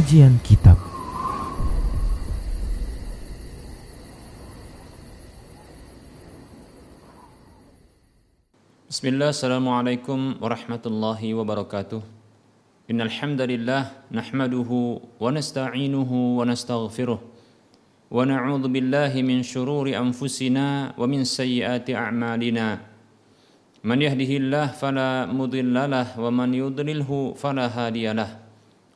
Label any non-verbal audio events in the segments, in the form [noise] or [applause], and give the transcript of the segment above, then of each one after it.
Kajian Kitab. Bismillah, Assalamualaikum warahmatullahi wabarakatuh. Innal hamdalillah nahmaduhu wa nasta'inuhu wa nastaghfiruh. Wa na'udzu billahi min shururi anfusina wa min sayyiati a'malina. Man yahdihillah fala mudilla lah wa man yudlilhu fala hadiya lah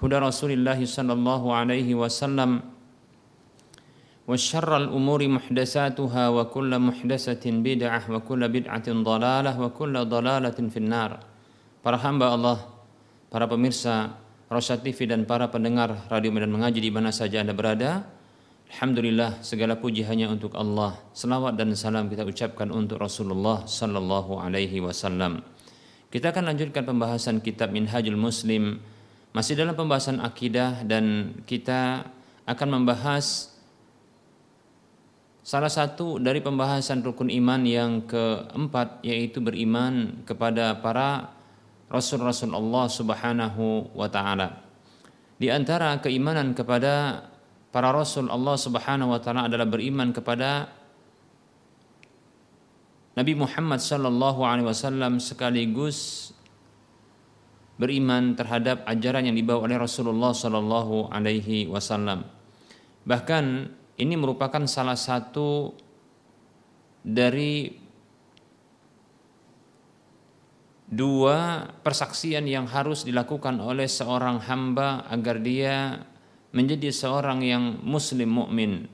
هدى رسول الله صلى الله عليه وسلم وشر الأمور محدثاتها وكل محدثة بدعة وكل بدعة ضلالة وكل ضلالة في النار Para hamba Allah, para pemirsa Rosyad TV dan para pendengar Radio Medan Mengaji di mana saja Anda berada Alhamdulillah segala puji hanya untuk Allah Selawat dan salam kita ucapkan untuk Rasulullah Sallallahu Alaihi Wasallam Kita akan lanjutkan pembahasan kitab Minhajul Muslim masih dalam pembahasan akidah dan kita akan membahas salah satu dari pembahasan rukun iman yang keempat yaitu beriman kepada para rasul-rasul Allah Subhanahu wa taala. Di antara keimanan kepada para rasul Allah Subhanahu wa taala adalah beriman kepada Nabi Muhammad sallallahu alaihi wasallam sekaligus beriman terhadap ajaran yang dibawa oleh Rasulullah Sallallahu Alaihi Wasallam. Bahkan ini merupakan salah satu dari dua persaksian yang harus dilakukan oleh seorang hamba agar dia menjadi seorang yang muslim mukmin.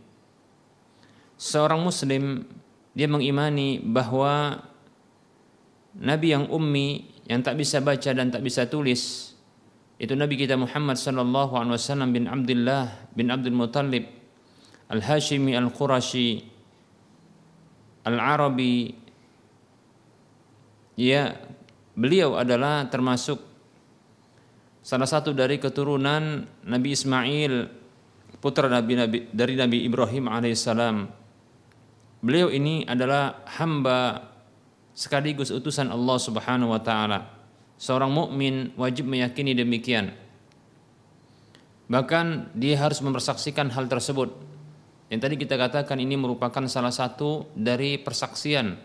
Seorang muslim dia mengimani bahwa nabi yang ummi yang tak bisa baca dan tak bisa tulis itu Nabi kita Muhammad sallallahu alaihi wasallam bin Abdullah bin Abdul Muttalib Al-Hashimi Al-Qurashi Al-Arabi. Ya beliau adalah termasuk salah satu dari keturunan Nabi Ismail putra Nabi, Nabi dari Nabi Ibrahim alaihissalam. Beliau ini adalah hamba sekaligus utusan Allah Subhanahu wa taala. Seorang mukmin wajib meyakini demikian. Bahkan dia harus mempersaksikan hal tersebut. Yang tadi kita katakan ini merupakan salah satu dari persaksian,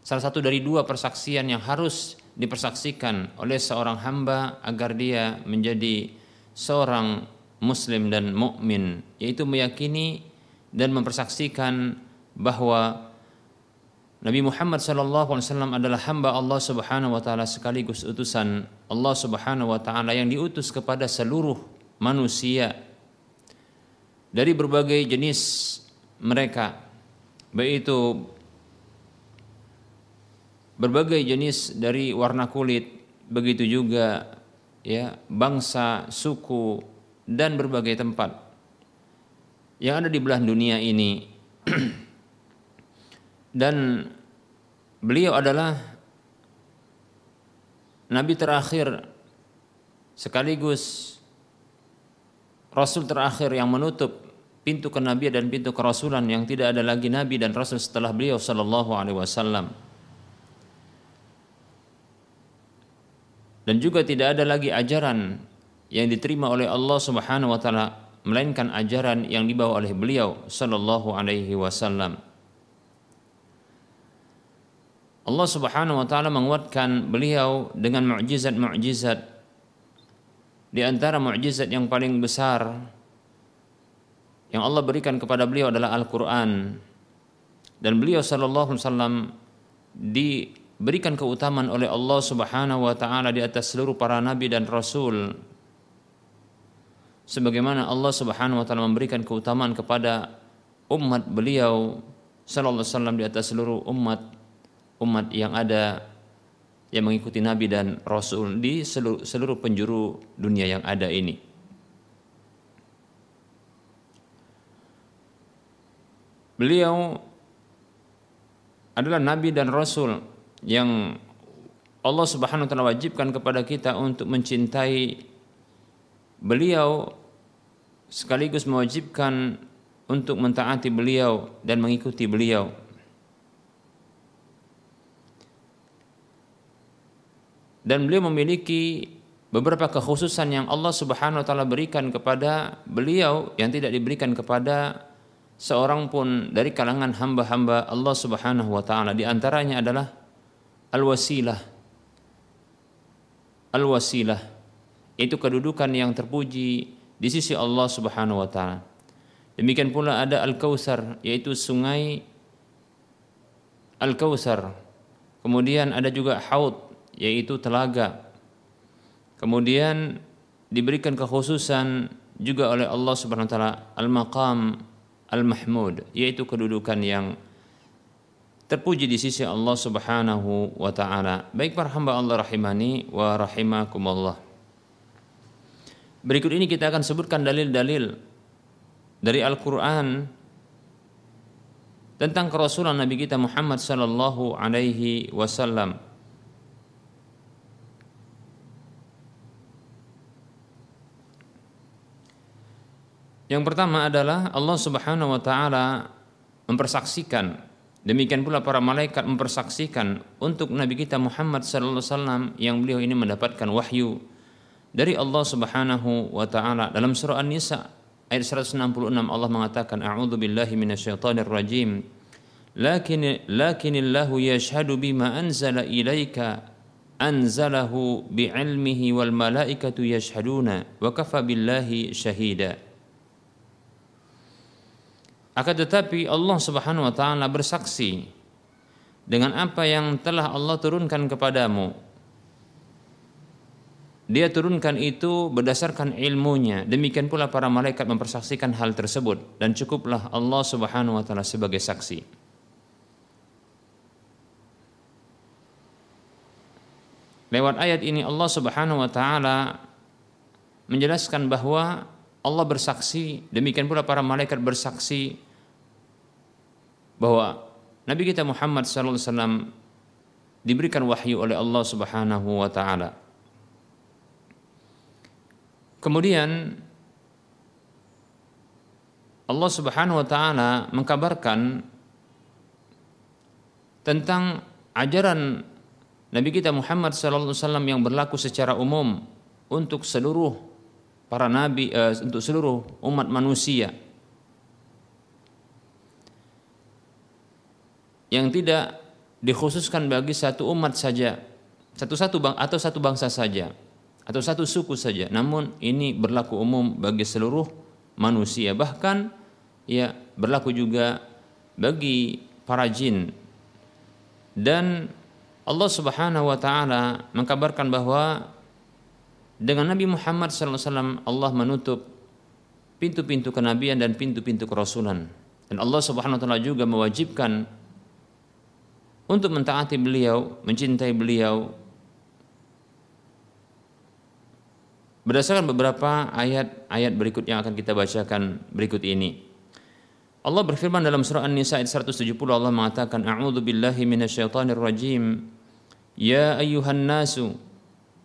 salah satu dari dua persaksian yang harus dipersaksikan oleh seorang hamba agar dia menjadi seorang muslim dan mukmin, yaitu meyakini dan mempersaksikan bahwa Nabi Muhammad SAW adalah hamba Allah Subhanahu wa taala sekaligus utusan Allah Subhanahu wa taala yang diutus kepada seluruh manusia. Dari berbagai jenis mereka baik itu berbagai jenis dari warna kulit begitu juga ya bangsa suku dan berbagai tempat. Yang ada di belahan dunia ini [clears throat] dan beliau adalah nabi terakhir sekaligus rasul terakhir yang menutup pintu kenabian dan pintu kerasulan yang tidak ada lagi nabi dan rasul setelah beliau sallallahu alaihi wasallam. Dan juga tidak ada lagi ajaran yang diterima oleh Allah Subhanahu wa taala melainkan ajaran yang dibawa oleh beliau sallallahu alaihi wasallam. Allah Subhanahu wa taala menguatkan beliau dengan mukjizat-mukjizat di antara mukjizat yang paling besar yang Allah berikan kepada beliau adalah Al-Qur'an. Dan beliau sallallahu alaihi wasallam diberikan keutamaan oleh Allah Subhanahu wa taala di atas seluruh para nabi dan rasul. Sebagaimana Allah Subhanahu wa taala memberikan keutamaan kepada umat beliau sallallahu alaihi wasallam di atas seluruh umat umat yang ada yang mengikuti nabi dan rasul di seluruh, seluruh penjuru dunia yang ada ini. Beliau adalah nabi dan rasul yang Allah Subhanahu wa taala wajibkan kepada kita untuk mencintai beliau sekaligus mewajibkan untuk mentaati beliau dan mengikuti beliau. Dan beliau memiliki beberapa kekhususan yang Allah Subhanahu wa taala berikan kepada beliau yang tidak diberikan kepada seorang pun dari kalangan hamba-hamba Allah Subhanahu wa taala. Di antaranya adalah al-wasilah. Al-wasilah itu kedudukan yang terpuji di sisi Allah Subhanahu wa taala. Demikian pula ada Al-Kautsar yaitu sungai Al-Kautsar. Kemudian ada juga Haud yaitu telaga. Kemudian diberikan kekhususan juga oleh Allah Subhanahu wa taala al-maqam al-mahmud yaitu kedudukan yang terpuji di sisi Allah Subhanahu wa taala. Baik para hamba Allah rahimani wa rahimakumullah. Berikut ini kita akan sebutkan dalil-dalil dari Al-Quran tentang kerasulan Nabi kita Muhammad sallallahu alaihi wasallam. Yang pertama adalah Allah Subhanahu wa taala mempersaksikan. Demikian pula para malaikat mempersaksikan untuk Nabi kita Muhammad sallallahu alaihi wasallam yang beliau ini mendapatkan wahyu dari Allah Subhanahu wa taala. Dalam surah An-Nisa ayat 166 Allah mengatakan a'udzu billahi minasyaitonir rajim. Lakin lakinillahu yashhadu bima anzala ilaika anzalahu bi'ilmihi wal malaikatu yashhaduna wa kafa billahi syahida akan tetapi Allah Subhanahu wa taala bersaksi dengan apa yang telah Allah turunkan kepadamu dia turunkan itu berdasarkan ilmunya. Demikian pula para malaikat mempersaksikan hal tersebut dan cukuplah Allah Subhanahu wa taala sebagai saksi. Lewat ayat ini Allah Subhanahu wa taala menjelaskan bahwa Allah bersaksi, demikian pula para malaikat bersaksi bahwa Nabi kita Muhammad wasallam diberikan wahyu oleh Allah Subhanahu wa taala. Kemudian Allah Subhanahu wa taala mengkabarkan tentang ajaran Nabi kita Muhammad sallallahu alaihi wasallam yang berlaku secara umum untuk seluruh para nabi uh, untuk seluruh umat manusia yang tidak dikhususkan bagi satu umat saja satu-satu bang atau satu bangsa saja atau satu suku saja. Namun ini berlaku umum bagi seluruh manusia. Bahkan ya berlaku juga bagi para jin. Dan Allah Subhanahu wa taala mengkabarkan bahwa dengan Nabi Muhammad SAW Allah menutup pintu-pintu kenabian dan pintu-pintu kerasulan. Dan Allah Subhanahu wa taala juga mewajibkan untuk mentaati beliau, mencintai beliau, Berdasarkan beberapa ayat-ayat berikut yang akan kita bacakan berikut ini. Allah berfirman dalam surah An-Nisa ayat 170 Allah mengatakan A'udzu billahi minasyaitonir rajim. Ya ayyuhan nasu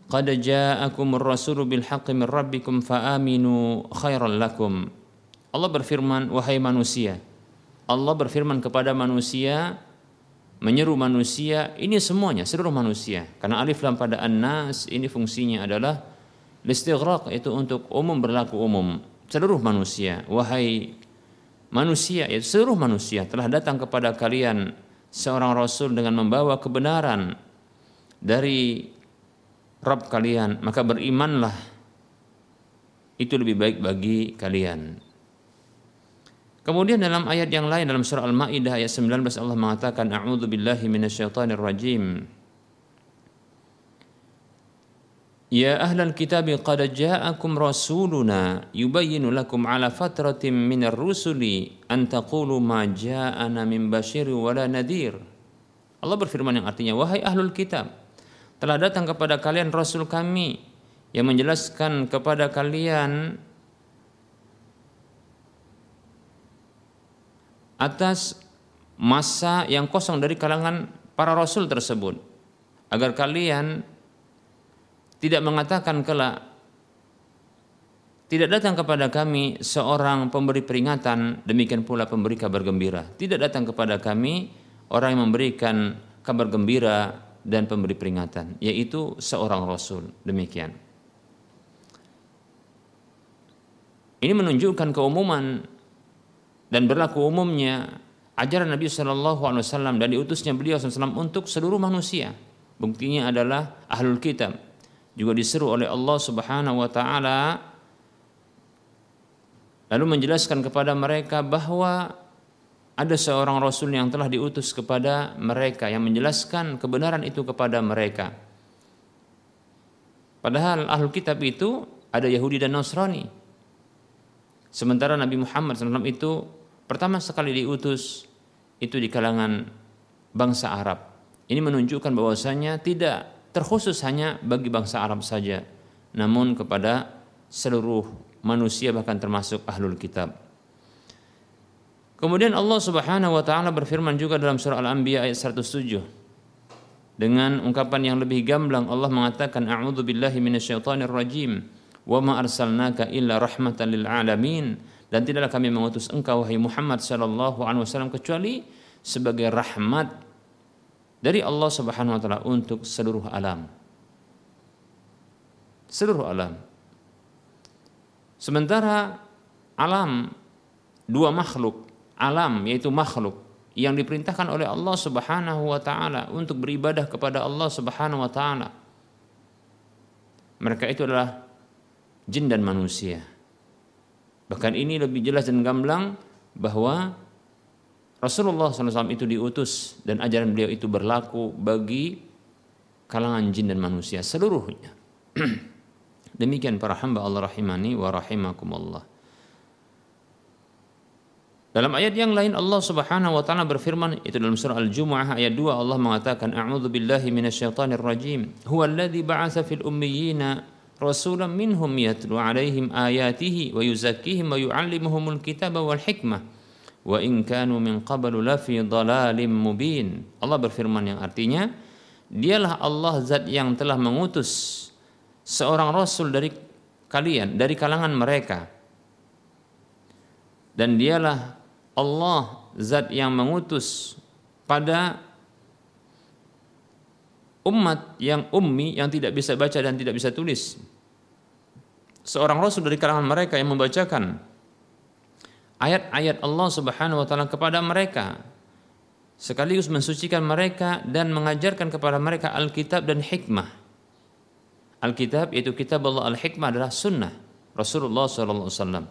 qad ja'akumur rasulu bil haqqi min rabbikum fa'aminu khairan lakum. Allah berfirman wahai manusia. Allah berfirman kepada manusia menyeru manusia ini semuanya seluruh manusia karena alif lam pada an-nas ini fungsinya adalah Listighraq itu untuk umum berlaku umum seluruh manusia. Wahai manusia, ya seluruh manusia telah datang kepada kalian seorang rasul dengan membawa kebenaran dari Rabb kalian, maka berimanlah itu lebih baik bagi kalian. Kemudian dalam ayat yang lain dalam surah Al-Maidah ayat 19 Allah mengatakan a'udzu billahi minasyaitonir rajim. Ya ahlal kitab qad ja'akum rasuluna yubayyinu lakum ala fatratin minar rusuli an taqulu ma ja'ana min bashir wala nadir. Allah berfirman yang artinya wahai ahlul kitab telah datang kepada kalian rasul kami yang menjelaskan kepada kalian atas masa yang kosong dari kalangan para rasul tersebut. Agar kalian tidak mengatakan kelak tidak datang kepada kami seorang pemberi peringatan demikian pula pemberi kabar gembira. Tidak datang kepada kami orang yang memberikan kabar gembira dan pemberi peringatan yaitu seorang rasul. Demikian. Ini menunjukkan keumuman dan berlaku umumnya ajaran Nabi Shallallahu Alaihi Wasallam dan diutusnya beliau SAW untuk seluruh manusia. Buktinya adalah ahlul kitab juga diseru oleh Allah Subhanahu Wa Taala lalu menjelaskan kepada mereka bahwa ada seorang rasul yang telah diutus kepada mereka yang menjelaskan kebenaran itu kepada mereka. Padahal ahlul kitab itu ada Yahudi dan Nasrani. Sementara Nabi Muhammad SAW itu pertama sekali diutus itu di kalangan bangsa Arab. Ini menunjukkan bahwasanya tidak terkhusus hanya bagi bangsa Arab saja, namun kepada seluruh manusia bahkan termasuk ahlul kitab. Kemudian Allah Subhanahu wa taala berfirman juga dalam surah Al-Anbiya ayat 107 dengan ungkapan yang lebih gamblang Allah mengatakan a'udzu billahi minasyaitonir rajim wa ma arsalnaka illa rahmatan lil alamin dan tidaklah kami mengutus engkau wahai Muhammad sallallahu alaihi wasallam kecuali sebagai rahmat dari Allah Subhanahu wa taala untuk seluruh alam. Seluruh alam. Sementara alam dua makhluk, alam yaitu makhluk yang diperintahkan oleh Allah Subhanahu wa taala untuk beribadah kepada Allah Subhanahu wa taala. Mereka itu adalah jin dan manusia. Bahkan ini lebih jelas dan gamblang bahwa Rasulullah SAW itu diutus dan ajaran beliau itu berlaku bagi kalangan jin dan manusia seluruhnya. [clears throat] Demikian para hamba Allah rahimani wa rahimakumullah. Dalam ayat yang lain Allah Subhanahu wa taala berfirman itu dalam surah Al-Jumu'ah ayat 2 Allah mengatakan a'udzu billahi minasyaitonir rajim. Huwallazi ba'atsa fil ummiyina rasulan minhum yatlu alaihim ayatihi wa yuzakkihim wa yu'allimuhumul kitaba wal hikmah wa in kanu min qablu mubin. Allah berfirman yang artinya dialah Allah zat yang telah mengutus seorang rasul dari kalian dari kalangan mereka dan dialah Allah zat yang mengutus pada umat yang ummi yang tidak bisa baca dan tidak bisa tulis. Seorang rasul dari kalangan mereka yang membacakan ayat-ayat Allah Subhanahu wa taala kepada mereka sekaligus mensucikan mereka dan mengajarkan kepada mereka Alkitab dan hikmah. Alkitab yaitu kitab Allah Al-Hikmah adalah sunnah Rasulullah SAW.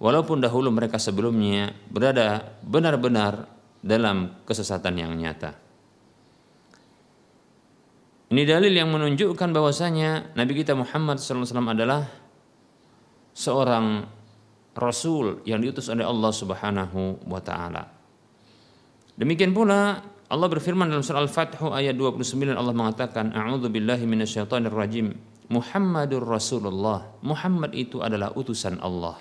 Walaupun dahulu mereka sebelumnya berada benar-benar dalam kesesatan yang nyata. Ini dalil yang menunjukkan bahwasanya Nabi kita Muhammad SAW adalah seorang rasul yang diutus oleh Allah Subhanahu wa taala. Demikian pula Allah berfirman dalam surah Al-Fath ayat 29 Allah mengatakan a'udzu billahi minasyaitonir rajim. Muhammadur Rasulullah. Muhammad itu adalah utusan Allah.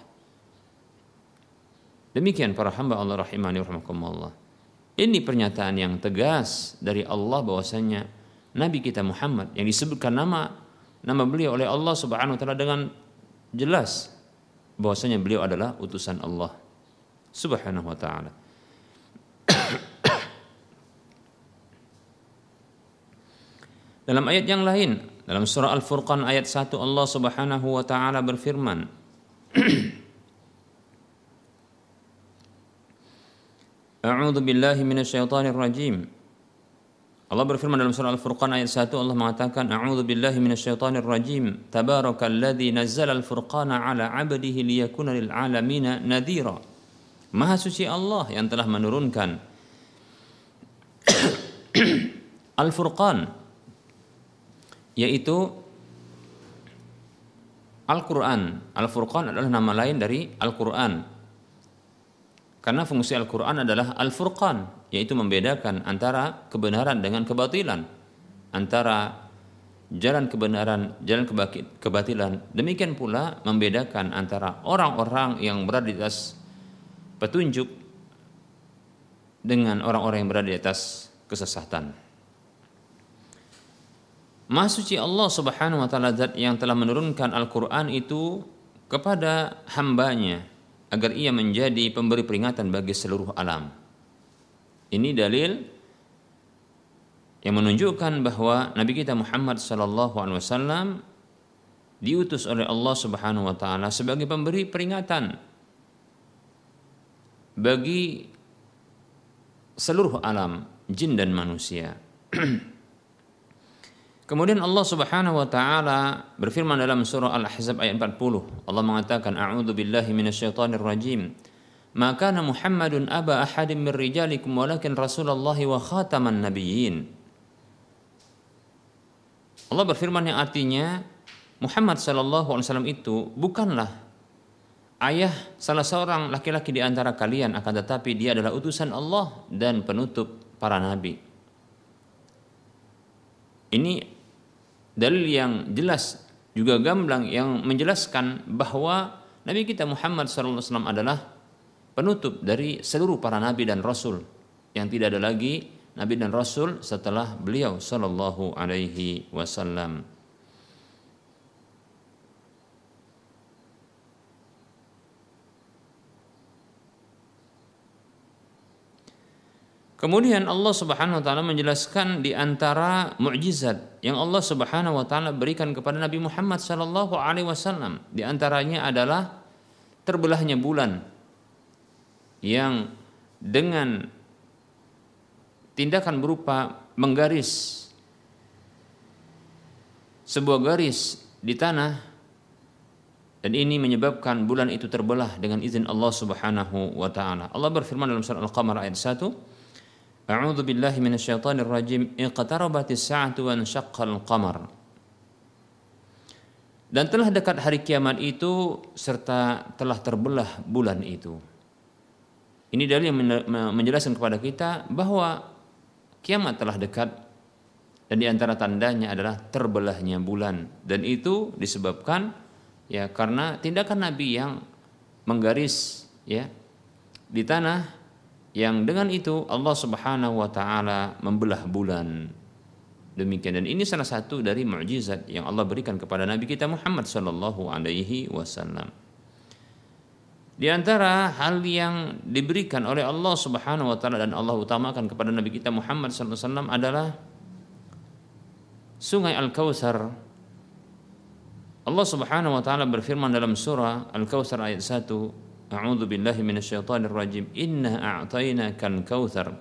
Demikian para hamba Allah rahimani rahimakumullah. Ini pernyataan yang tegas dari Allah bahwasanya Nabi kita Muhammad yang disebutkan nama nama beliau oleh Allah Subhanahu wa taala dengan jelas bahwasanya beliau adalah utusan Allah Subhanahu wa taala. [coughs] Dalam ayat yang lain, dalam surah Al-Furqan ayat 1 Allah Subhanahu wa taala berfirman [coughs] A'udzu billahi minasyaitonir rajim. Allah berfirman dalam surah Al-Furqan ayat 1 Allah mengatakan A'udzu billahi minasyaitonir rajim Tabarakalladzi nazzala al-furqana ala 'abdihi liyakuna lil 'alamin nadhira Maha suci Allah yang telah menurunkan [coughs] Al-Furqan yaitu Al-Quran. Al-Furqan adalah nama lain dari Al-Quran. Karena fungsi Al-Quran adalah Al-Furqan, yaitu membedakan antara kebenaran dengan kebatilan. Antara jalan kebenaran, jalan kebatilan. Demikian pula membedakan antara orang-orang yang berada di atas petunjuk dengan orang-orang yang berada di atas kesesatan. Maha suci Allah Subhanahu wa taala yang telah menurunkan Al-Qur'an itu kepada hambanya agar ia menjadi pemberi peringatan bagi seluruh alam. Ini dalil yang menunjukkan bahwa Nabi kita Muhammad sallallahu alaihi wasallam diutus oleh Allah Subhanahu wa taala sebagai pemberi peringatan bagi seluruh alam jin dan manusia. [clears throat] Kemudian Allah Subhanahu wa taala berfirman dalam surah Al-Ahzab ayat 40. Allah mengatakan a'udzu billahi minasyaitonir rajim. Ma kana Muhammadun aba ahadin min rijalikum walakin Rasulullah wa khataman nabiyyin. Allah berfirman yang artinya Muhammad sallallahu alaihi wasallam itu bukanlah ayah salah seorang laki-laki di antara kalian akan tetapi dia adalah utusan Allah dan penutup para nabi. Ini dalil yang jelas juga gamblang yang menjelaskan bahwa Nabi kita Muhammad SAW adalah penutup dari seluruh para nabi dan rasul yang tidak ada lagi nabi dan rasul setelah beliau sallallahu alaihi wasallam. Kemudian Allah Subhanahu wa taala menjelaskan di antara mukjizat yang Allah Subhanahu wa taala berikan kepada Nabi Muhammad sallallahu alaihi wasallam di antaranya adalah terbelahnya bulan yang dengan tindakan berupa menggaris sebuah garis di tanah dan ini menyebabkan bulan itu terbelah dengan izin Allah Subhanahu wa taala. Allah berfirman dalam surah Al-Qamar ayat 1 A'udzu billahi minasyaitonir rajim. Iqtarabatis sa'atu wa ansyaqqal qamar. Dan telah dekat hari kiamat itu serta telah terbelah bulan itu. Ini dalil yang menjelaskan kepada kita bahwa kiamat telah dekat dan di antara tandanya adalah terbelahnya bulan dan itu disebabkan ya karena tindakan Nabi yang menggaris ya di tanah yang dengan itu Allah Subhanahu wa taala membelah bulan. Demikian dan ini salah satu dari mukjizat yang Allah berikan kepada Nabi kita Muhammad sallallahu alaihi wasallam. Di antara hal yang diberikan oleh Allah Subhanahu wa taala dan Allah utamakan kepada Nabi kita Muhammad sallallahu alaihi wasallam adalah Sungai Al-Kautsar. Allah Subhanahu wa taala berfirman dalam surah Al-Kautsar ayat 1 A'udzu billahi minasyaitonir rajim. Inna a'tainakal kautsar.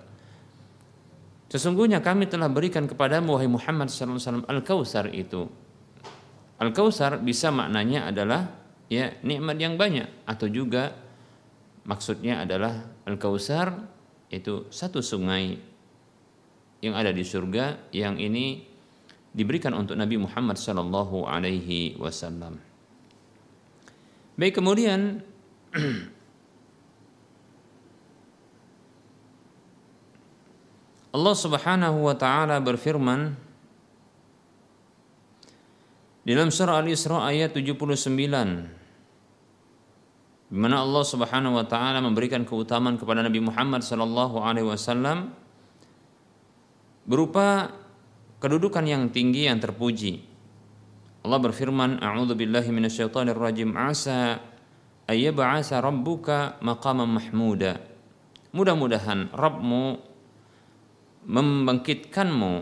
Sesungguhnya kami telah berikan kepadamu wahai Muhammad sallallahu alaihi wasallam al-kautsar itu. Al-kautsar bisa maknanya adalah ya nikmat yang banyak atau juga maksudnya adalah al-kautsar itu satu sungai yang ada di surga yang ini diberikan untuk Nabi Muhammad sallallahu alaihi wasallam. Baik kemudian [clears throat] Allah Subhanahu wa taala berfirman dalam surah Al-Isra ayat 79 di mana Allah Subhanahu wa taala memberikan keutamaan kepada Nabi Muhammad sallallahu alaihi wasallam berupa kedudukan yang tinggi yang terpuji. Allah berfirman, "A'udzu billahi minasyaitonir rajim. Asa ayyab'asa rabbuka maqaman mahmuda. Mudah-mudahan Rabbmu membangkitkanmu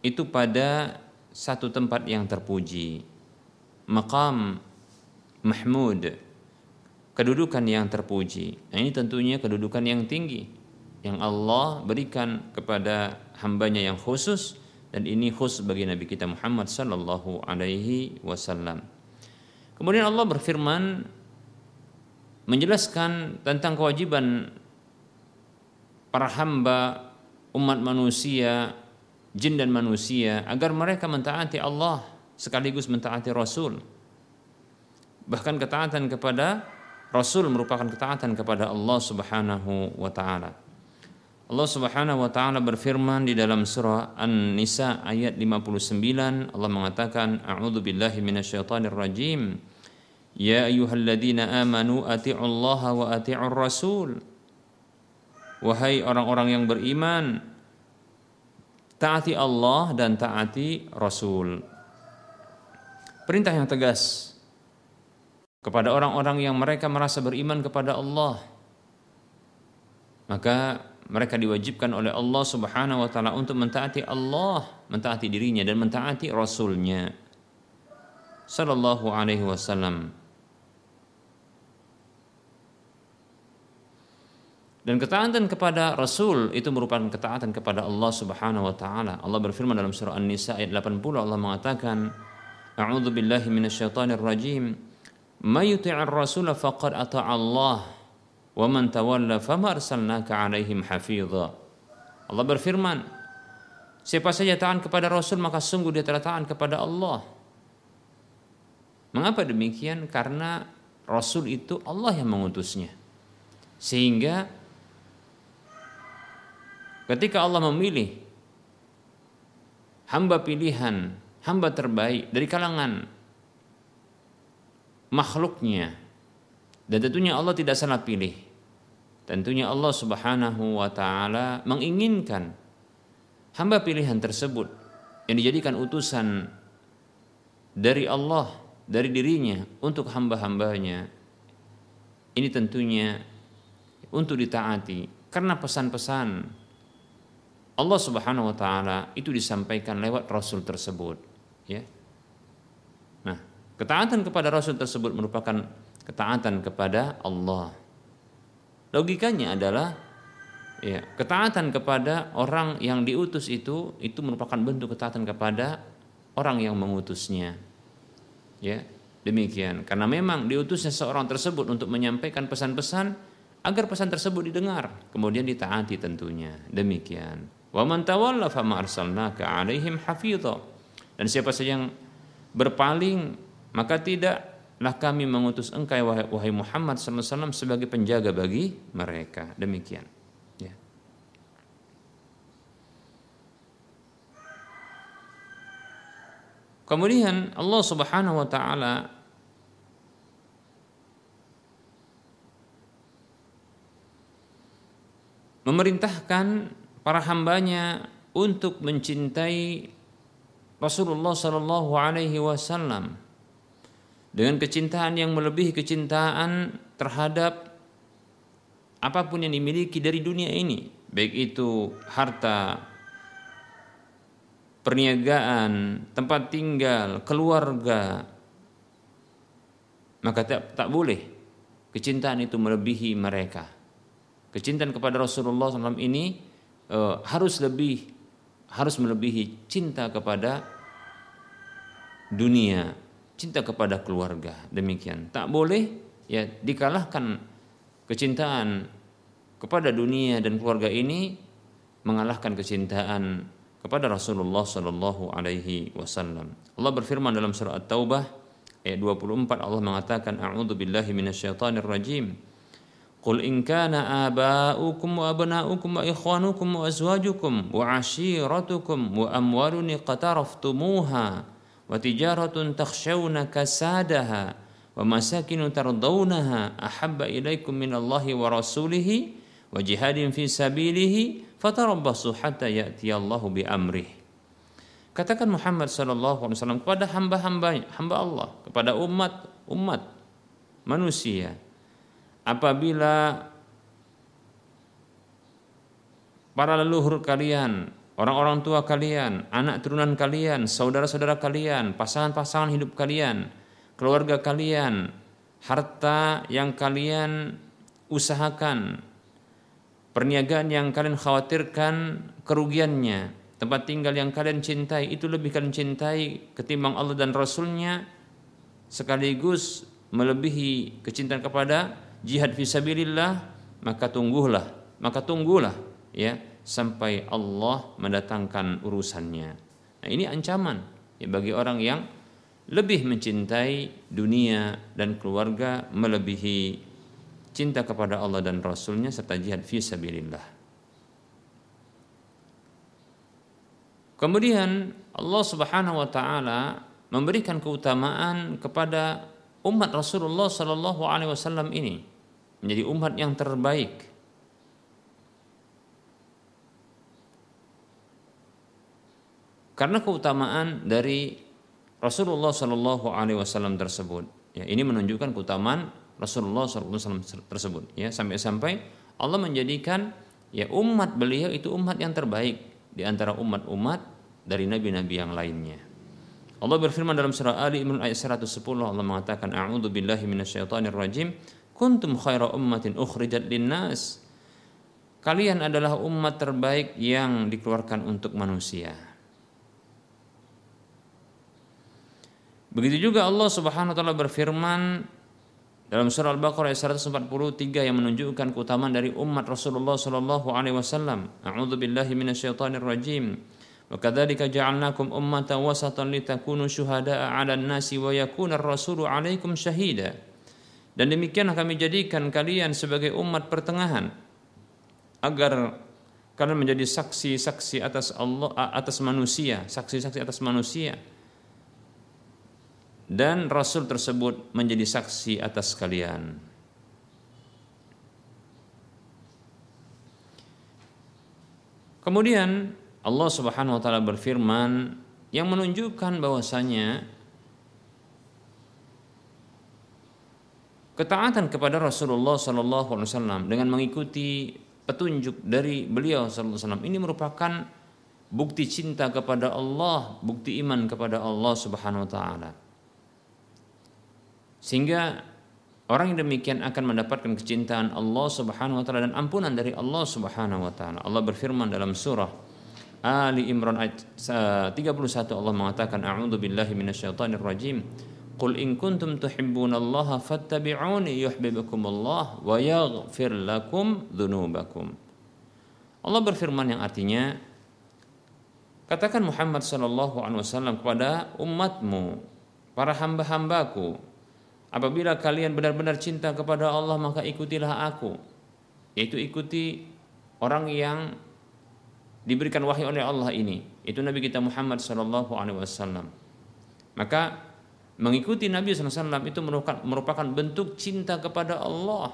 itu pada satu tempat yang terpuji. Maqam mahmud. Kedudukan yang terpuji. Nah, ini tentunya kedudukan yang tinggi yang Allah berikan kepada hambanya yang khusus dan ini khusus bagi Nabi kita Muhammad sallallahu alaihi wasallam. Kemudian Allah berfirman menjelaskan tentang kewajiban para hamba umat manusia, jin dan manusia agar mereka mentaati Allah sekaligus mentaati Rasul. Bahkan ketaatan kepada Rasul merupakan ketaatan kepada Allah Subhanahu wa taala. Allah Subhanahu wa taala berfirman di dalam surah An-Nisa ayat 59 Allah mengatakan a'udzu billahi minasyaitonir rajim. Ya ayyuhalladzina amanu ati'u Allah wa ati'ur rasul. Wahai orang-orang yang beriman taati Allah dan taati Rasul. Perintah yang tegas kepada orang-orang yang mereka merasa beriman kepada Allah. Maka mereka diwajibkan oleh Allah Subhanahu wa taala untuk mentaati Allah, mentaati dirinya dan mentaati rasulnya sallallahu alaihi wasallam. Dan ketaatan kepada Rasul itu merupakan ketaatan kepada Allah Subhanahu wa taala. Allah berfirman dalam surah An-Nisa ayat 80 Allah mengatakan, A'udzu billahi minasyaitonir rajim. May yuti'ir rasul faqad ata'a Allah man tawalla fama arsalnaka alaihim hafidha. Allah berfirman, siapa saja taat kepada Rasul maka sungguh dia telah taat kepada Allah. Mengapa demikian? Karena Rasul itu Allah yang mengutusnya. Sehingga ketika Allah memilih hamba pilihan, hamba terbaik dari kalangan makhluknya dan tentunya Allah tidak salah pilih. Tentunya Allah Subhanahu wa taala menginginkan hamba pilihan tersebut yang dijadikan utusan dari Allah, dari dirinya untuk hamba-hambanya. Ini tentunya untuk ditaati karena pesan-pesan Allah Subhanahu wa taala itu disampaikan lewat rasul tersebut, ya. Nah, ketaatan kepada rasul tersebut merupakan ketaatan kepada Allah. Logikanya adalah ya, ketaatan kepada orang yang diutus itu itu merupakan bentuk ketaatan kepada orang yang mengutusnya. Ya, demikian. Karena memang diutusnya seorang tersebut untuk menyampaikan pesan-pesan agar pesan tersebut didengar, kemudian ditaati tentunya. Demikian. Wa man tawalla fama arsalnaka alaihim hafidha. Dan siapa saja yang berpaling maka tidak lah kami mengutus engkau wahai, wahai Muhammad SAW sebagai penjaga bagi mereka. Demikian. Ya. Kemudian Allah Subhanahu wa taala memerintahkan para hambanya untuk mencintai Rasulullah Sallallahu Alaihi Wasallam dengan kecintaan yang melebihi kecintaan terhadap apa pun yang dimiliki dari dunia ini, baik itu harta, perniagaan, tempat tinggal, keluarga, maka tak, tak boleh kecintaan itu melebihi mereka. Kecintaan kepada Rasulullah SAW ini e, harus lebih harus melebihi cinta kepada dunia, cinta kepada keluarga demikian tak boleh ya dikalahkan kecintaan kepada dunia dan keluarga ini mengalahkan kecintaan kepada Rasulullah Shallallahu Alaihi Wasallam. Allah berfirman dalam surah At-Taubah ayat 24 Allah mengatakan A'udzu billahi minasyaitonir rajim. Qul in kana aba'ukum wa abna'ukum wa ikhwanukum wa azwajukum wa 'ashiratukum wa amwalun qataraftumuha wa tijaratun takhshawna kasadaha wa masakinu tardawnaha ahabba ilaikum min Allahi wa rasulihi wa jihadin fi sabilihi fatarabbasu hatta katakan Muhammad saw kepada hamba-hamba hamba Allah kepada umat umat manusia apabila para leluhur kalian orang-orang tua kalian, anak turunan kalian, saudara-saudara kalian, pasangan-pasangan hidup kalian, keluarga kalian, harta yang kalian usahakan, perniagaan yang kalian khawatirkan kerugiannya, tempat tinggal yang kalian cintai itu lebih kalian cintai ketimbang Allah dan Rasulnya sekaligus melebihi kecintaan kepada jihad fisabilillah, maka tunggulah, maka tunggulah ya sampai Allah mendatangkan urusannya. Nah, ini ancaman ya bagi orang yang lebih mencintai dunia dan keluarga melebihi cinta kepada Allah dan Rasulnya serta jihad fi sabilillah. Kemudian Allah Subhanahu wa taala memberikan keutamaan kepada umat Rasulullah Shallallahu alaihi wasallam ini menjadi umat yang terbaik. Karena keutamaan dari Rasulullah Shallallahu Alaihi Wasallam tersebut. Ya, ini menunjukkan keutamaan Rasulullah Shallallahu Alaihi Wasallam tersebut. Ya, sampai-sampai Allah menjadikan ya umat beliau itu umat yang terbaik di antara umat-umat dari nabi-nabi yang lainnya. Allah berfirman dalam surah Ali Imran ayat 110 Allah mengatakan a'udzu billahi minasyaitonir rajim kuntum khaira ummatin ukhrijat linnas kalian adalah umat terbaik yang dikeluarkan untuk manusia Begitu juga Allah Subhanahu wa taala berfirman dalam surah Al-Baqarah ayat 143 yang menunjukkan keutamaan dari umat Rasulullah sallallahu alaihi wasallam. A'udzu billahi minasyaitonir rajim. Wa kadzalika ja'alnakum ummatan wasatan litakunu syuhada'a 'alan nasi wa yakuna ar-rasulu 'alaikum syahida. Dan demikianlah kami jadikan kalian sebagai umat pertengahan agar kalian menjadi saksi-saksi atas Allah atas manusia, saksi-saksi atas manusia dan Rasul tersebut menjadi saksi atas kalian. Kemudian Allah Subhanahu wa taala berfirman yang menunjukkan bahwasanya ketaatan kepada Rasulullah sallallahu alaihi wasallam dengan mengikuti petunjuk dari beliau sallallahu alaihi wasallam ini merupakan bukti cinta kepada Allah, bukti iman kepada Allah Subhanahu wa taala. Sehingga orang yang demikian akan mendapatkan kecintaan Allah Subhanahu wa taala dan ampunan dari Allah Subhanahu wa taala. Allah berfirman dalam surah Ali Imran ayat 31 Allah mengatakan a'udzu billahi minasyaitonir rajim. Qul in kuntum tuhibbunallaha fattabi'uni yuhibbukumullah wa yaghfir lakum dzunubakum. Allah berfirman yang artinya katakan Muhammad sallallahu alaihi wasallam kepada umatmu para hamba-hambaku Apabila kalian benar-benar cinta kepada Allah maka ikutilah aku. Yaitu ikuti orang yang diberikan wahyu oleh Allah ini. Itu Nabi kita Muhammad Shallallahu Alaihi Wasallam. Maka mengikuti Nabi SAW itu merupakan bentuk cinta kepada Allah.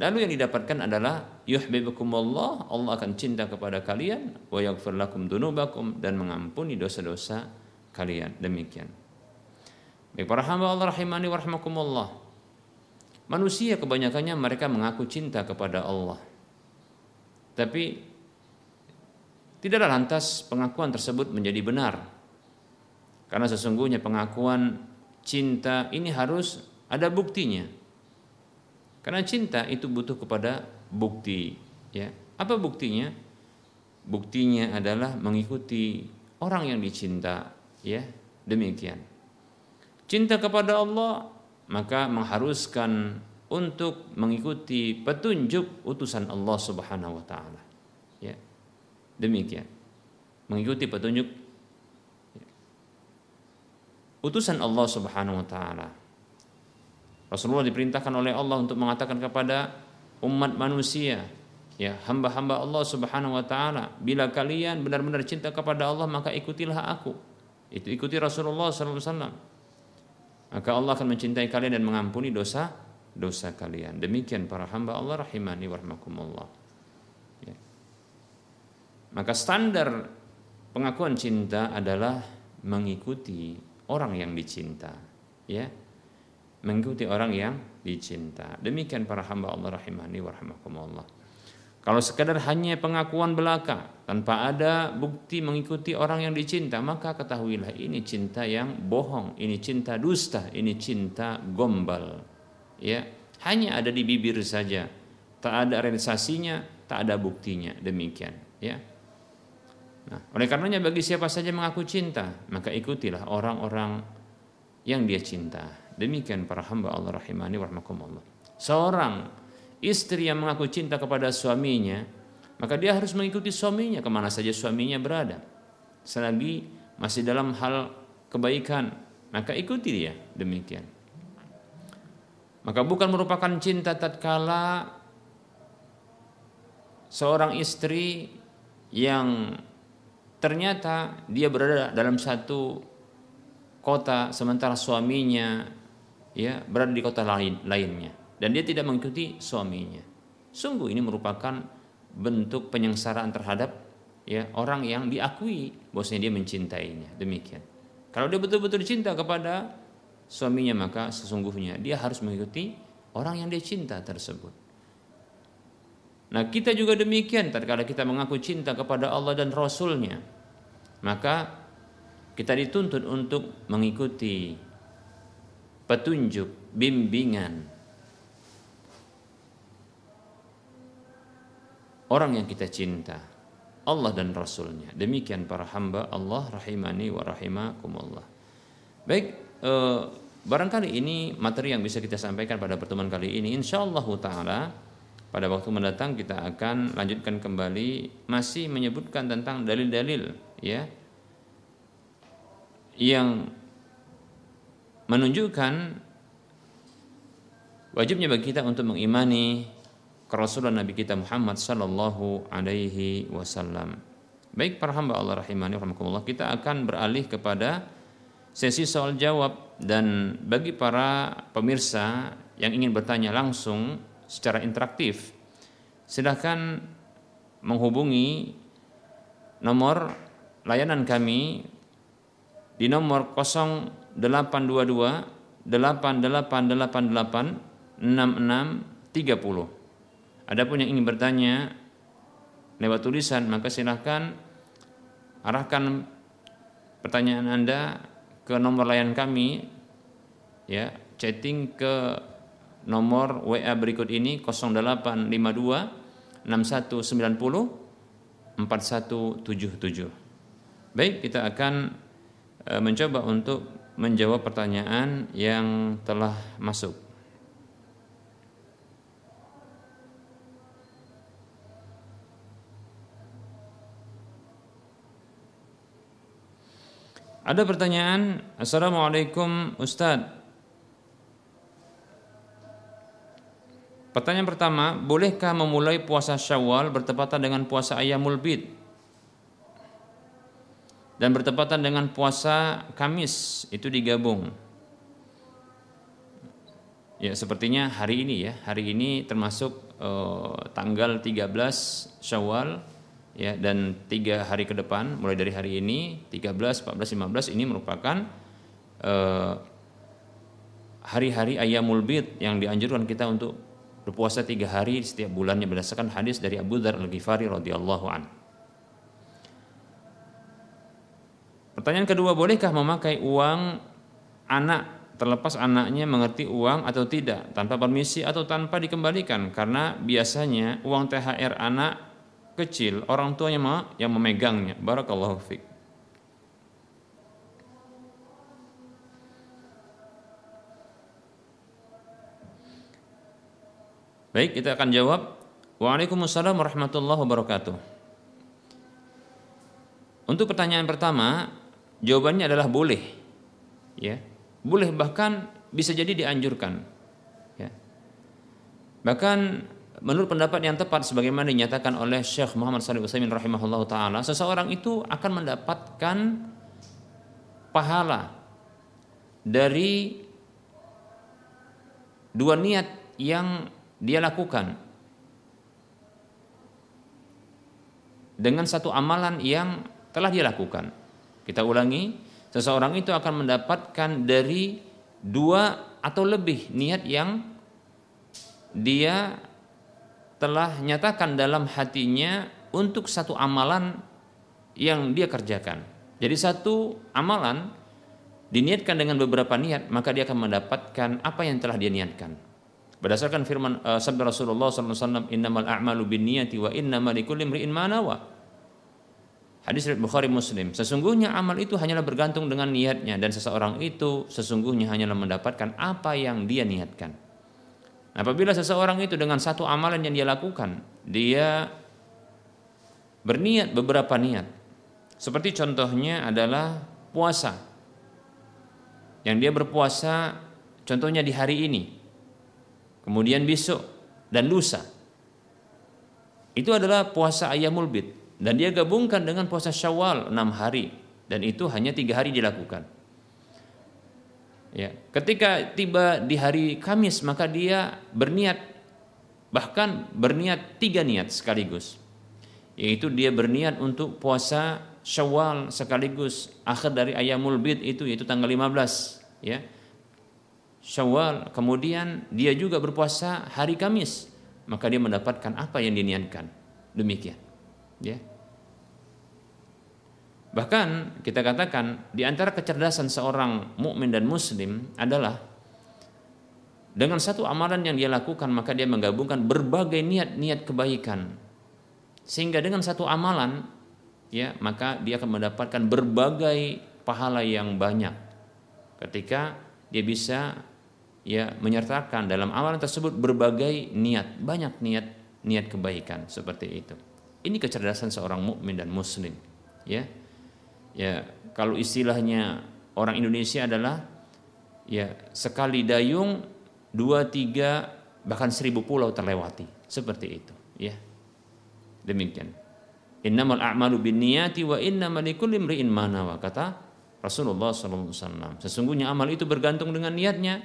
Lalu yang didapatkan adalah yuhibbukumullah, Allah akan cinta kepada kalian wa yaghfir lakum dunubakum dan mengampuni dosa-dosa kalian. Demikian. Baik para hamba Allah rahimani warahmakumullah. Manusia kebanyakannya mereka mengaku cinta kepada Allah. Tapi tidaklah lantas pengakuan tersebut menjadi benar. Karena sesungguhnya pengakuan cinta ini harus ada buktinya. Karena cinta itu butuh kepada bukti, ya. Apa buktinya? Buktinya adalah mengikuti orang yang dicinta, ya. Demikian. Cinta kepada Allah maka mengharuskan untuk mengikuti petunjuk utusan Allah Subhanahu wa taala. Ya. Demikian. Mengikuti petunjuk ya. utusan Allah Subhanahu wa taala. Rasulullah diperintahkan oleh Allah untuk mengatakan kepada umat manusia, ya hamba-hamba Allah Subhanahu wa taala, bila kalian benar-benar cinta kepada Allah maka ikutilah aku. Itu ikuti Rasulullah sallallahu alaihi wasallam maka Allah akan mencintai kalian dan mengampuni dosa dosa kalian. Demikian para hamba Allah rahimani warahmatullah. Ya. Maka standar pengakuan cinta adalah mengikuti orang yang dicinta, ya. Mengikuti orang yang dicinta. Demikian para hamba Allah rahimani warahmatullah. Kalau sekadar hanya pengakuan belaka tanpa ada bukti mengikuti orang yang dicinta, maka ketahuilah ini cinta yang bohong, ini cinta dusta, ini cinta gombal. Ya, hanya ada di bibir saja, tak ada realisasinya, tak ada buktinya. Demikian, ya. Nah, oleh karenanya bagi siapa saja mengaku cinta, maka ikutilah orang-orang yang dia cinta. Demikian para hamba Allah rahimani wa rahmakumullah. Seorang istri yang mengaku cinta kepada suaminya, maka dia harus mengikuti suaminya ke mana saja suaminya berada. Selagi masih dalam hal kebaikan, maka ikuti dia demikian. Maka bukan merupakan cinta tatkala seorang istri yang ternyata dia berada dalam satu kota sementara suaminya ya berada di kota lain lainnya dan dia tidak mengikuti suaminya. Sungguh ini merupakan bentuk penyengsaraan terhadap ya orang yang diakui bahwasanya dia mencintainya. Demikian. Kalau dia betul-betul cinta kepada suaminya maka sesungguhnya dia harus mengikuti orang yang dia cinta tersebut. Nah kita juga demikian tatkala kita mengaku cinta kepada Allah dan Rasulnya maka kita dituntut untuk mengikuti petunjuk, bimbingan orang yang kita cinta Allah dan Rasulnya. Demikian para hamba Allah rahimani wa rahimakumullah. Baik eh, barangkali ini materi yang bisa kita sampaikan pada pertemuan kali ini. Insyaallah taala pada waktu mendatang kita akan lanjutkan kembali masih menyebutkan tentang dalil-dalil ya yang menunjukkan wajibnya bagi kita untuk mengimani kerasulan Nabi kita Muhammad sallallahu alaihi wasallam. Baik para hamba Allah rahimani rahimakumullah, kita akan beralih kepada sesi soal jawab dan bagi para pemirsa yang ingin bertanya langsung secara interaktif, silahkan menghubungi nomor layanan kami di nomor 0822 8888 6630. Adapun yang ingin bertanya lewat tulisan maka silahkan arahkan pertanyaan Anda ke nomor layan kami ya chatting ke nomor WA berikut ini 0852 6190 4177. Baik, kita akan e, mencoba untuk menjawab pertanyaan yang telah masuk. Ada pertanyaan, Assalamualaikum Ustadz. Pertanyaan pertama, bolehkah memulai puasa Syawal bertepatan dengan puasa Ayyamul Bid? Dan bertepatan dengan puasa Kamis, itu digabung. Ya, sepertinya hari ini ya, hari ini termasuk uh, tanggal 13 Syawal ya dan tiga hari ke depan mulai dari hari ini 13, 14, 15 ini merupakan uh, hari-hari ayamul bid yang dianjurkan kita untuk berpuasa tiga hari setiap bulannya berdasarkan hadis dari Abu Dzar al Ghifari radhiyallahu an. Pertanyaan kedua, bolehkah memakai uang anak terlepas anaknya mengerti uang atau tidak tanpa permisi atau tanpa dikembalikan karena biasanya uang THR anak kecil orang tuanya mah yang memegangnya barakallahu Baik, kita akan jawab. Waalaikumsalam warahmatullahi wabarakatuh. Untuk pertanyaan pertama, jawabannya adalah boleh. Ya. Boleh bahkan bisa jadi dianjurkan. Ya. Bahkan menurut pendapat yang tepat sebagaimana dinyatakan oleh Syekh Muhammad Salih Utsaimin rahimahullah taala, seseorang itu akan mendapatkan pahala dari dua niat yang dia lakukan dengan satu amalan yang telah dia lakukan. Kita ulangi, seseorang itu akan mendapatkan dari dua atau lebih niat yang dia telah nyatakan dalam hatinya untuk satu amalan yang dia kerjakan. Jadi satu amalan diniatkan dengan beberapa niat, maka dia akan mendapatkan apa yang telah dia niatkan. Berdasarkan firman uh, sabda Rasulullah SAW, Innamal a'malu bin niyati wa innamal likulli imri'in ma nawa. Hadis riwayat Bukhari Muslim. Sesungguhnya amal itu hanyalah bergantung dengan niatnya dan seseorang itu sesungguhnya hanyalah mendapatkan apa yang dia niatkan. Apabila seseorang itu dengan satu amalan yang dia lakukan, dia berniat beberapa niat. Seperti contohnya adalah puasa. Yang dia berpuasa contohnya di hari ini. Kemudian besok dan lusa. Itu adalah puasa ayamul bid dan dia gabungkan dengan puasa Syawal enam hari dan itu hanya tiga hari dilakukan. Ya, ketika tiba di hari Kamis maka dia berniat bahkan berniat tiga niat sekaligus, yaitu dia berniat untuk puasa Syawal sekaligus akhir dari ayamul bid itu yaitu tanggal 15 ya. Syawal kemudian dia juga berpuasa hari Kamis. Maka dia mendapatkan apa yang diniatkan. Demikian. Ya Bahkan kita katakan di antara kecerdasan seorang mukmin dan muslim adalah dengan satu amalan yang dia lakukan maka dia menggabungkan berbagai niat-niat kebaikan. Sehingga dengan satu amalan ya maka dia akan mendapatkan berbagai pahala yang banyak ketika dia bisa ya menyertakan dalam amalan tersebut berbagai niat, banyak niat niat kebaikan seperti itu. Ini kecerdasan seorang mukmin dan muslim, ya ya kalau istilahnya orang Indonesia adalah ya sekali dayung dua tiga bahkan seribu pulau terlewati. Seperti itu ya. Demikian. Innamal a'malu binniyati wa innamal likulli imri'in ma nawa kata Rasulullah SAW sesungguhnya amal itu bergantung dengan niatnya.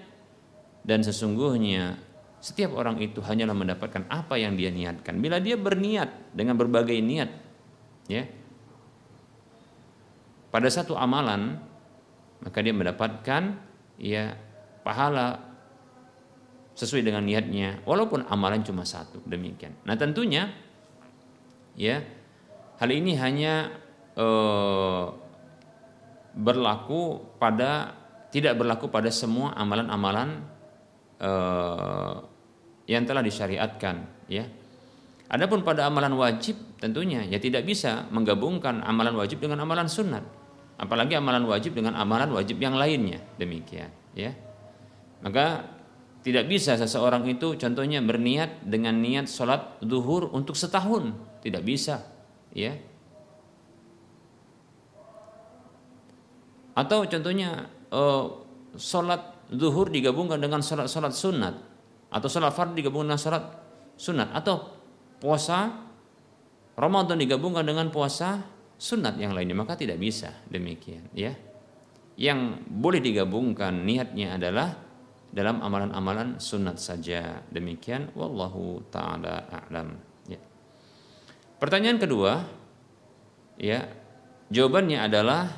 Dan sesungguhnya setiap orang itu hanyalah mendapatkan apa yang dia niatkan. Bila dia berniat dengan berbagai niat ya pada satu amalan maka dia mendapatkan ya pahala sesuai dengan niatnya walaupun amalan cuma satu demikian. Nah tentunya ya hal ini hanya eh, berlaku pada tidak berlaku pada semua amalan-amalan eh, yang telah disyariatkan ya. Adapun pada amalan wajib tentunya ya tidak bisa menggabungkan amalan wajib dengan amalan sunat apalagi amalan wajib dengan amalan wajib yang lainnya. Demikian ya. Maka tidak bisa seseorang itu contohnya berniat dengan niat sholat duhur untuk setahun. Tidak bisa ya. Atau contohnya uh, sholat duhur digabungkan dengan sholat sholat sunat. Atau sholat fardu digabungkan dengan sholat sunat. Atau puasa Ramadan digabungkan dengan puasa sunat yang lainnya maka tidak bisa demikian ya. Yang boleh digabungkan niatnya adalah dalam amalan-amalan sunat saja. Demikian wallahu taala a'lam ya. Pertanyaan kedua ya jawabannya adalah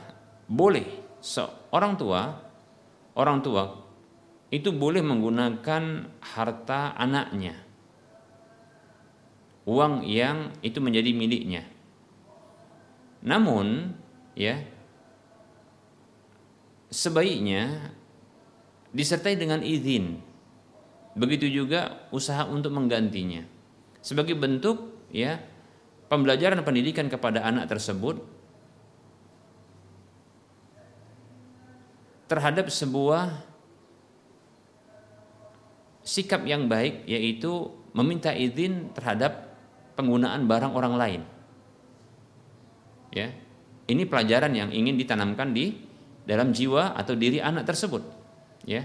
boleh seorang tua orang tua itu boleh menggunakan harta anaknya uang yang itu menjadi miliknya namun ya sebaiknya disertai dengan izin. Begitu juga usaha untuk menggantinya. Sebagai bentuk ya pembelajaran pendidikan kepada anak tersebut terhadap sebuah sikap yang baik yaitu meminta izin terhadap penggunaan barang orang lain ya. Ini pelajaran yang ingin ditanamkan di dalam jiwa atau diri anak tersebut ya.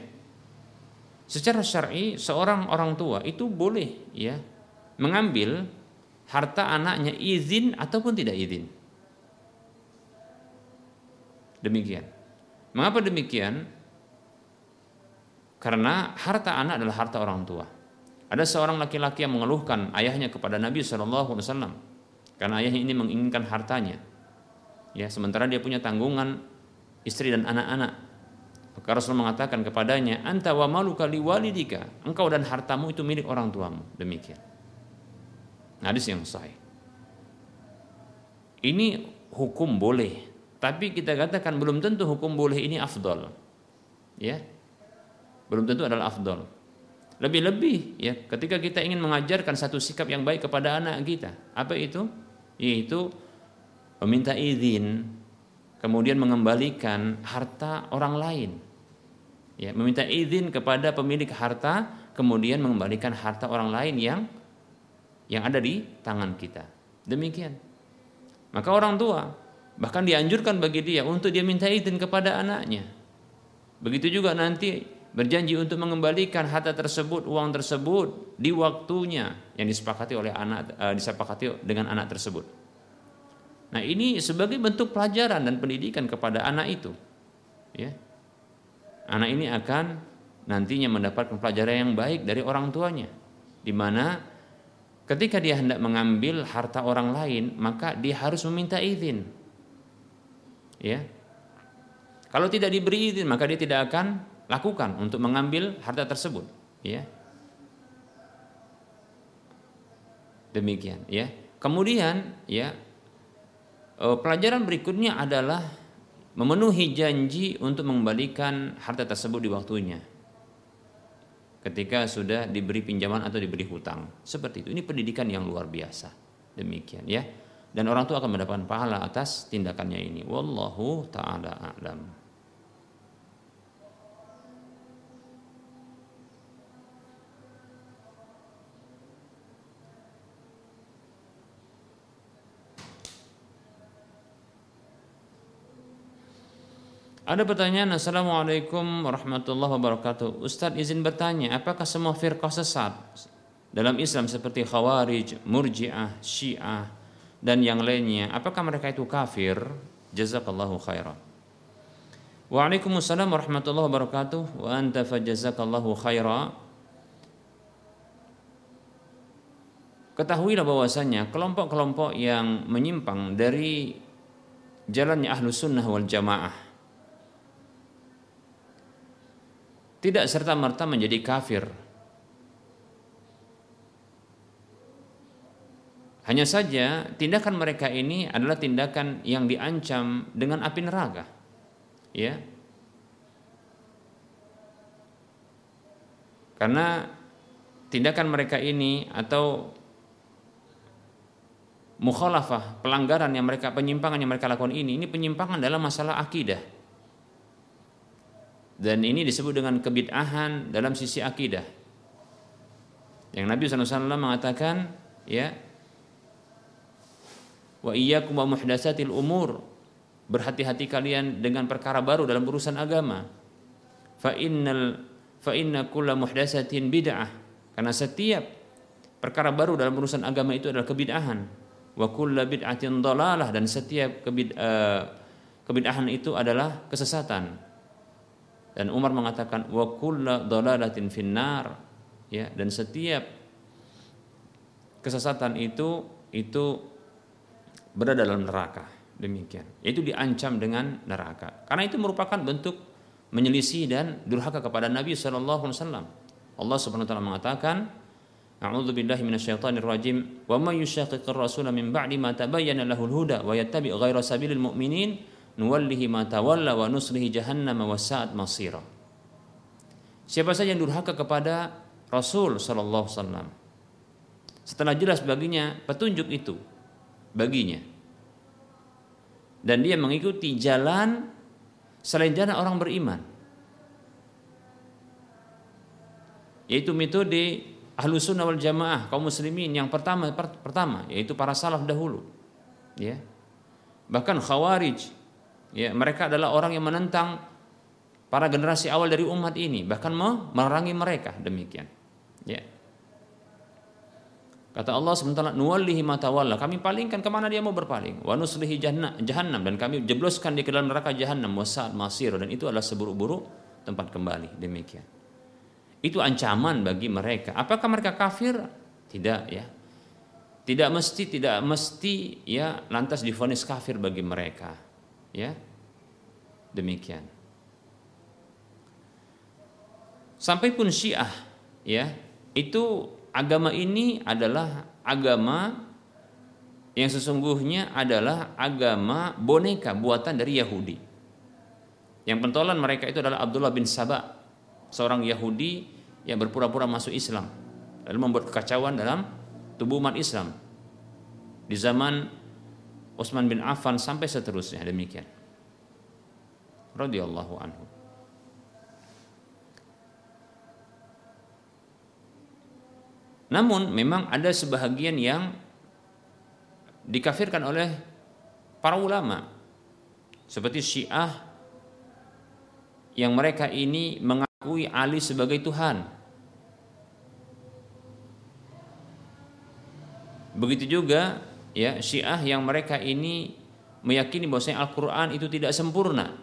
Secara syar'i seorang orang tua itu boleh ya mengambil harta anaknya izin ataupun tidak izin. Demikian. Mengapa demikian? Karena harta anak adalah harta orang tua. Ada seorang laki-laki yang mengeluhkan ayahnya kepada Nabi SAW karena ayahnya ini menginginkan hartanya ya sementara dia punya tanggungan istri dan anak-anak. Maka Rasul mengatakan kepadanya anta wa maluka liwalidika engkau dan hartamu itu milik orang tuamu. Demikian. Hadis yang sahih. Ini hukum boleh tapi kita katakan belum tentu hukum boleh ini afdol. Ya. Belum tentu adalah afdol. Lebih-lebih ya ketika kita ingin mengajarkan satu sikap yang baik kepada anak kita. Apa itu? Yaitu meminta izin kemudian mengembalikan harta orang lain. Ya, meminta izin kepada pemilik harta kemudian mengembalikan harta orang lain yang yang ada di tangan kita. Demikian. Maka orang tua bahkan dianjurkan bagi dia untuk dia minta izin kepada anaknya. Begitu juga nanti berjanji untuk mengembalikan harta tersebut, uang tersebut di waktunya yang disepakati oleh anak uh, disepakati dengan anak tersebut. Nah, ini sebagai bentuk pelajaran dan pendidikan kepada anak itu. Ya. Anak ini akan nantinya mendapatkan pelajaran yang baik dari orang tuanya. Di mana ketika dia hendak mengambil harta orang lain, maka dia harus meminta izin. Ya. Kalau tidak diberi izin, maka dia tidak akan lakukan untuk mengambil harta tersebut, ya. Demikian, ya. Kemudian, ya, pelajaran berikutnya adalah memenuhi janji untuk mengembalikan harta tersebut di waktunya. Ketika sudah diberi pinjaman atau diberi hutang. Seperti itu. Ini pendidikan yang luar biasa. Demikian ya. Dan orang tua akan mendapatkan pahala atas tindakannya ini. Wallahu taala a'lam. Ada pertanyaan Assalamualaikum warahmatullahi wabarakatuh. Ustadz izin bertanya Apakah semua firqah sesat? Dalam Islam seperti Khawarij, Murji'ah, Syiah Dan yang lainnya Apakah mereka itu kafir? Jazakallahu khairan. Waalaikumsalam warahmatullahi wabarakatuh. Wa anta fajazakallahu khairan Ketahuilah bahwasanya kelompok-kelompok yang menyimpang dari jalannya ahlu sunnah wal jamaah tidak serta-merta menjadi kafir. Hanya saja tindakan mereka ini adalah tindakan yang diancam dengan api neraka. Ya. Karena tindakan mereka ini atau mukhalafah, pelanggaran yang mereka penyimpangan yang mereka lakukan ini ini penyimpangan dalam masalah akidah dan ini disebut dengan kebid'ahan dalam sisi akidah. Yang Nabi SAW mengatakan, ya, wa iyyakum wa muhdatsatil umur. Berhati-hati kalian dengan perkara baru dalam urusan agama. Fa innal fa inna kulla muhdatsatin bid'ah. Karena setiap perkara baru dalam urusan agama itu adalah kebid'ahan. Wa kulla bid'atin dalalah dan setiap kebid, uh, kebid'ahan itu adalah kesesatan. Dan Umar mengatakan wa kullu dhalalatin finnar. Ya dan setiap kesesatan itu itu berada dalam neraka. Demikian. Itu diancam dengan neraka. Karena itu merupakan bentuk menyelisih dan durhaka kepada Nabi sallallahu alaihi wasallam. Allah Subhanahu wa taala mengatakan A'udzu billahi minasyaitonir rajim. Wa may yushaqiqir rasula min ba'di ma tabayyana lahul huda wa yattabi' ghaira sabilil mu'minin nuwallihi ma tawalla wa nuslihi jahannam wa sa'at masira. Siapa saja yang durhaka kepada Rasul sallallahu alaihi wasallam. Setelah jelas baginya petunjuk itu baginya. Dan dia mengikuti jalan selain jalan orang beriman. Yaitu metode ahlu sunnah wal jamaah kaum muslimin yang pertama pertama yaitu para salaf dahulu. Ya. Bahkan khawarij Ya, mereka adalah orang yang menentang para generasi awal dari umat ini, bahkan memerangi mereka demikian. Ya. Kata Allah sementara nuwallihi matawalla, kami palingkan ke mana dia mau berpaling. Wa nuslihi jahannam dan kami jebloskan di ke dalam neraka jahannam wasa'at masir dan itu adalah seburuk-buruk tempat kembali demikian. Itu ancaman bagi mereka. Apakah mereka kafir? Tidak ya. Tidak mesti tidak mesti ya lantas difonis kafir bagi mereka Ya. Demikian. Sampai pun Syiah ya, itu agama ini adalah agama yang sesungguhnya adalah agama boneka buatan dari Yahudi. Yang pentolan mereka itu adalah Abdullah bin Sabah, seorang Yahudi yang berpura-pura masuk Islam lalu membuat kekacauan dalam tubuh umat Islam. Di zaman Utsman bin Affan sampai seterusnya demikian. Radhiyallahu anhu. Namun memang ada sebahagian yang dikafirkan oleh para ulama seperti Syiah yang mereka ini mengakui Ali sebagai Tuhan. Begitu juga ya Syiah yang mereka ini meyakini bahwasanya Al-Qur'an itu tidak sempurna.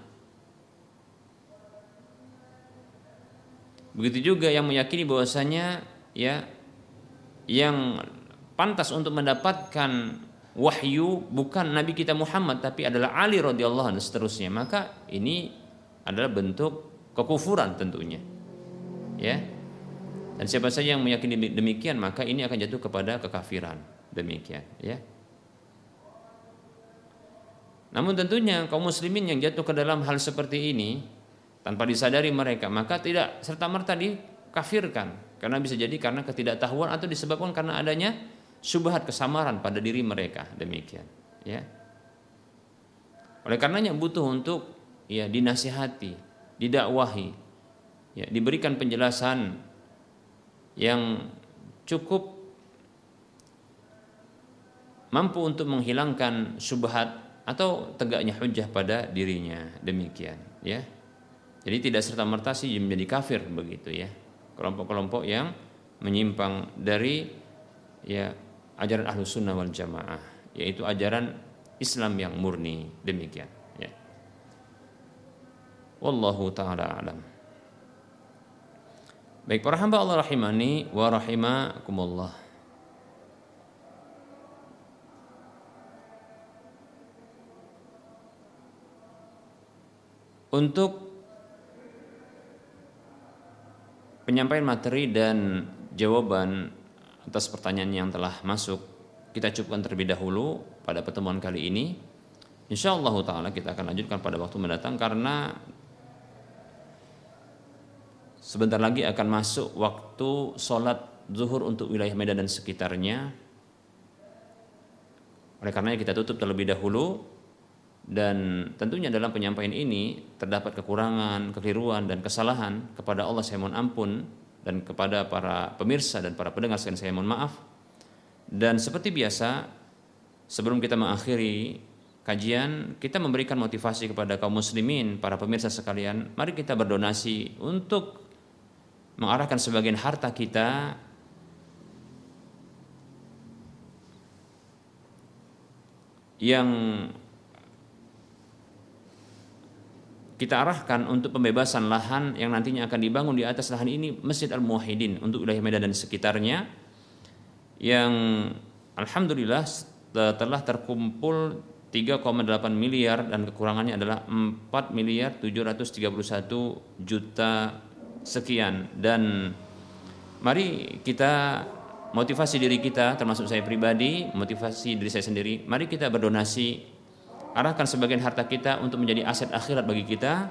Begitu juga yang meyakini bahwasanya ya yang pantas untuk mendapatkan wahyu bukan Nabi kita Muhammad tapi adalah Ali radhiyallahu anhu seterusnya. Maka ini adalah bentuk kekufuran tentunya. Ya. Dan siapa saja yang meyakini demikian maka ini akan jatuh kepada kekafiran. Demikian ya namun tentunya kaum muslimin yang jatuh ke dalam hal seperti ini tanpa disadari mereka maka tidak serta merta dikafirkan karena bisa jadi karena ketidaktahuan atau disebabkan karena adanya subhat kesamaran pada diri mereka. Demikian, ya. Oleh karenanya butuh untuk ya dinasihati, didakwahi, ya, diberikan penjelasan yang cukup mampu untuk menghilangkan subhat atau tegaknya hujah pada dirinya. Demikian, ya. Jadi tidak serta merta sih menjadi kafir begitu ya. Kelompok-kelompok yang menyimpang dari ya ajaran ahlu sunnah wal jamaah yaitu ajaran Islam yang murni. Demikian ya. Wallahu taala alam. Baik para hamba Allah rahimani wa rahimakumullah untuk penyampaian materi dan jawaban atas pertanyaan yang telah masuk kita cukupkan terlebih dahulu pada pertemuan kali ini. Insya Allah Taala kita akan lanjutkan pada waktu mendatang karena sebentar lagi akan masuk waktu sholat zuhur untuk wilayah Medan dan sekitarnya. Oleh karenanya kita tutup terlebih dahulu dan tentunya dalam penyampaian ini terdapat kekurangan, kekeliruan dan kesalahan kepada Allah saya mohon ampun dan kepada para pemirsa dan para pendengar sekalian saya mohon maaf. Dan seperti biasa sebelum kita mengakhiri kajian kita memberikan motivasi kepada kaum muslimin, para pemirsa sekalian, mari kita berdonasi untuk mengarahkan sebagian harta kita yang kita arahkan untuk pembebasan lahan yang nantinya akan dibangun di atas lahan ini Masjid Al-Muwahhidin untuk wilayah Medan dan sekitarnya yang alhamdulillah telah terkumpul 3,8 miliar dan kekurangannya adalah 4 miliar 731 juta sekian. Dan mari kita motivasi diri kita termasuk saya pribadi motivasi diri saya sendiri mari kita berdonasi arahkan sebagian harta kita untuk menjadi aset akhirat bagi kita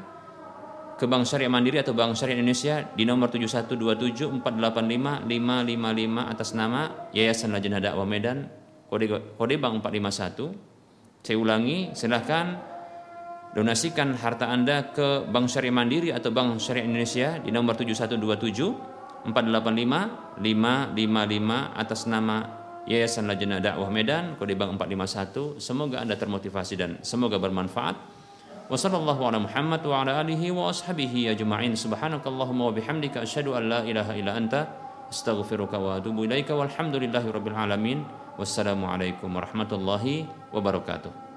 ke Bank Syariah Mandiri atau Bank Syariah Indonesia di nomor 71274855555 atas nama Yayasan Lajnah Dakwah Medan kode kode bank 451. Saya ulangi, silahkan donasikan harta Anda ke Bank Syariah Mandiri atau Bank Syariah Indonesia di nomor 7127 485 555 atas nama Yayasan Lajnah Dakwah Medan kode bank 451 semoga Anda termotivasi dan semoga bermanfaat. Wassalamualaikum ala Muhammad wa warahmatullahi wabarakatuh